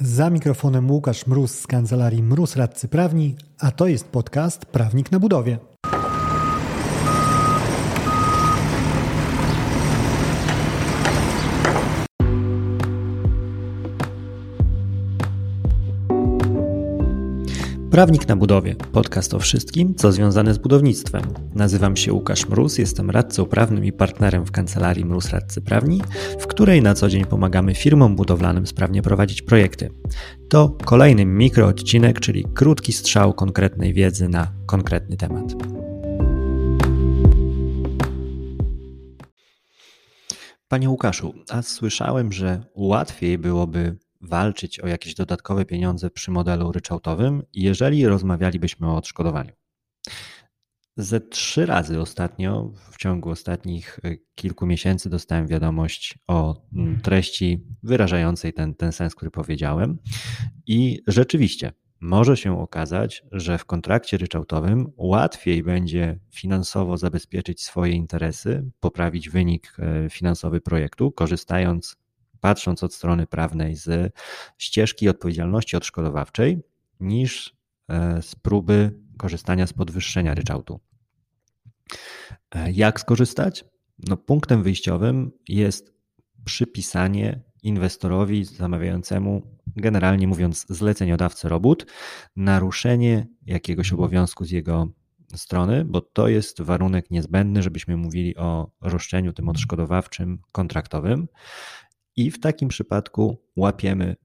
Za mikrofonem Łukasz Mróz z kancelarii Mróz Radcy Prawni, a to jest podcast Prawnik na Budowie. Prawnik na budowie. Podcast o wszystkim, co związane z budownictwem. Nazywam się Łukasz Mróz, jestem radcą prawnym i partnerem w kancelarii Mróz Radcy Prawni, w której na co dzień pomagamy firmom budowlanym sprawnie prowadzić projekty. To kolejny mikroodcinek, czyli krótki strzał konkretnej wiedzy na konkretny temat. Panie Łukaszu, a słyszałem, że łatwiej byłoby walczyć o jakieś dodatkowe pieniądze przy modelu ryczałtowym, jeżeli rozmawialibyśmy o odszkodowaniu. Ze trzy razy ostatnio, w ciągu ostatnich e, kilku miesięcy, dostałem wiadomość o mm, treści wyrażającej ten, ten sens, który powiedziałem. I rzeczywiście może się okazać, że w kontrakcie ryczałtowym łatwiej będzie finansowo zabezpieczyć swoje interesy, poprawić wynik e, finansowy projektu, korzystając patrząc od strony prawnej z ścieżki odpowiedzialności odszkodowawczej, niż e, z próby korzystania z podwyższenia ryczałtu. E, jak skorzystać? No, punktem wyjściowym jest przypisanie inwestorowi zamawiającemu, generalnie mówiąc, zleceniodawcy robót, naruszenie jakiegoś obowiązku z jego strony, bo to jest warunek niezbędny, żebyśmy mówili o roszczeniu tym odszkodowawczym kontraktowym. I w takim przypadku łapiemy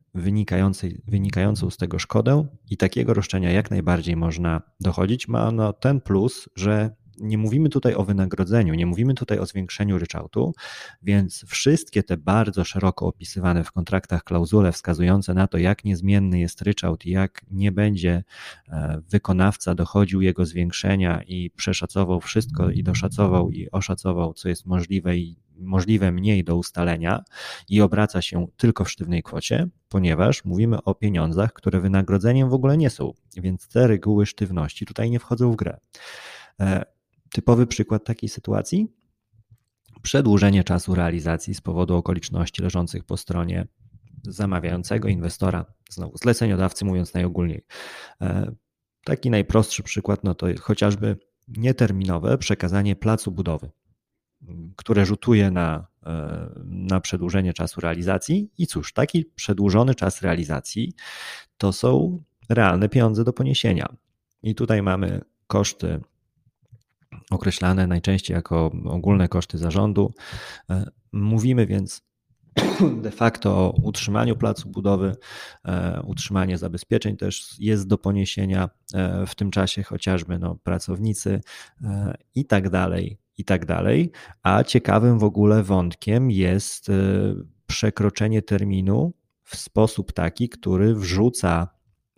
wynikającą z tego szkodę i takiego roszczenia jak najbardziej można dochodzić. Ma ono ten plus, że nie mówimy tutaj o wynagrodzeniu, nie mówimy tutaj o zwiększeniu ryczałtu, więc wszystkie te bardzo szeroko opisywane w kontraktach klauzule wskazujące na to, jak niezmienny jest ryczałt i jak nie będzie e, wykonawca dochodził jego zwiększenia i przeszacował wszystko i doszacował i oszacował, co jest możliwe i możliwe mniej do ustalenia i obraca się tylko w sztywnej kwocie, ponieważ mówimy o pieniądzach, które wynagrodzeniem w ogóle nie są, więc te reguły sztywności tutaj nie wchodzą w grę. Typowy przykład takiej sytuacji? Przedłużenie czasu realizacji z powodu okoliczności leżących po stronie zamawiającego inwestora, znowu zleceniodawcy, mówiąc najogólniej. E, taki najprostszy przykład no to chociażby nieterminowe przekazanie placu budowy które rzutuje na, e, na przedłużenie czasu realizacji. I cóż, taki przedłużony czas realizacji to są realne pieniądze do poniesienia. I tutaj mamy koszty określane najczęściej jako ogólne koszty zarządu. E, mówimy więc de facto o utrzymaniu placu budowy, e, utrzymanie zabezpieczeń też jest do poniesienia w tym czasie, chociażby no, pracownicy i tak dalej, i tak dalej. A ciekawym w ogóle wątkiem jest e, przekroczenie terminu w sposób taki, który wrzuca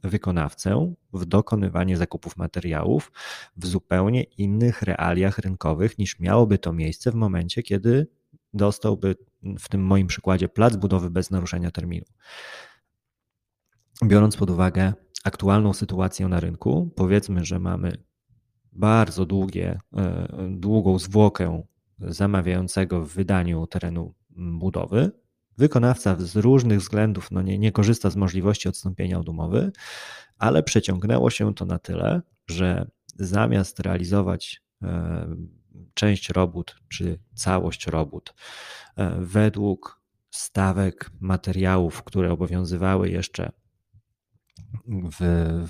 wykonawcę w dokonywanie zakupów materiałów w zupełnie innych realiach rynkowych niż miałoby to miejsce w momencie, kiedy dostałby w tym moim przykładzie plac budowy bez naruszenia terminu. Biorąc pod uwagę aktualną sytuację na rynku, powiedzmy, że mamy bardzo długie, e, długą zwłokę zamawiającego w wydaniu terenu budowy. Wykonawca z różnych względów no nie, nie korzysta z możliwości odstąpienia od umowy, ale przeciągnęło się to na tyle, że zamiast realizować e, część robót czy całość robót e, według stawek materiałów, które obowiązywały jeszcze w,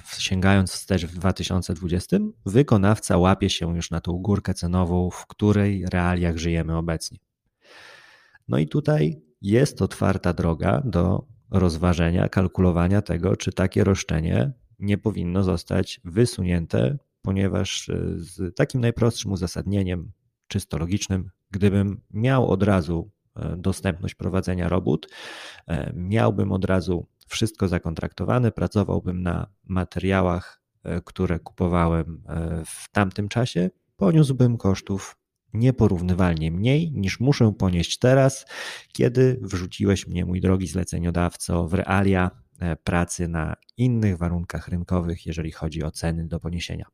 w, sięgając wstecz w 2020, wykonawca łapie się już na tą górkę cenową, w której realiach żyjemy obecnie. No i tutaj jest otwarta droga do rozważenia, kalkulowania tego, czy takie roszczenie nie powinno zostać wysunięte, ponieważ e, z takim najprostszym uzasadnieniem, czysto logicznym, gdybym miał od razu e, dostępność prowadzenia robót, e, miałbym od razu wszystko zakontraktowane, pracowałbym na materiałach, które kupowałem w tamtym czasie, poniósłbym kosztów nieporównywalnie mniej niż muszę ponieść teraz, kiedy wrzuciłeś mnie, mój drogi zleceniodawco, w realia e, pracy na innych warunkach rynkowych, jeżeli chodzi o ceny do poniesienia.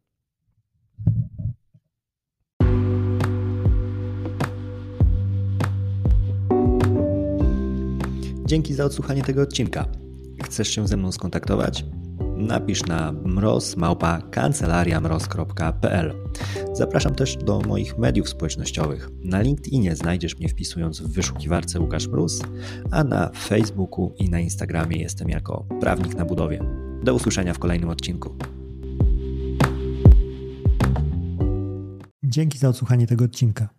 Dzięki za odsłuchanie tego odcinka. chcesz się ze mną skontaktować? Napisz na mroz.kancelariamroz.pl Zapraszam też do moich mediów społecznościowych. Na LinkedInie znajdziesz mnie wpisując w wyszukiwarce Łukasz Mróz, a na Facebooku i na Instagramie jestem jako prawnik na budowie. Do usłyszenia w kolejnym odcinku. Dzięki za odsłuchanie tego odcinka.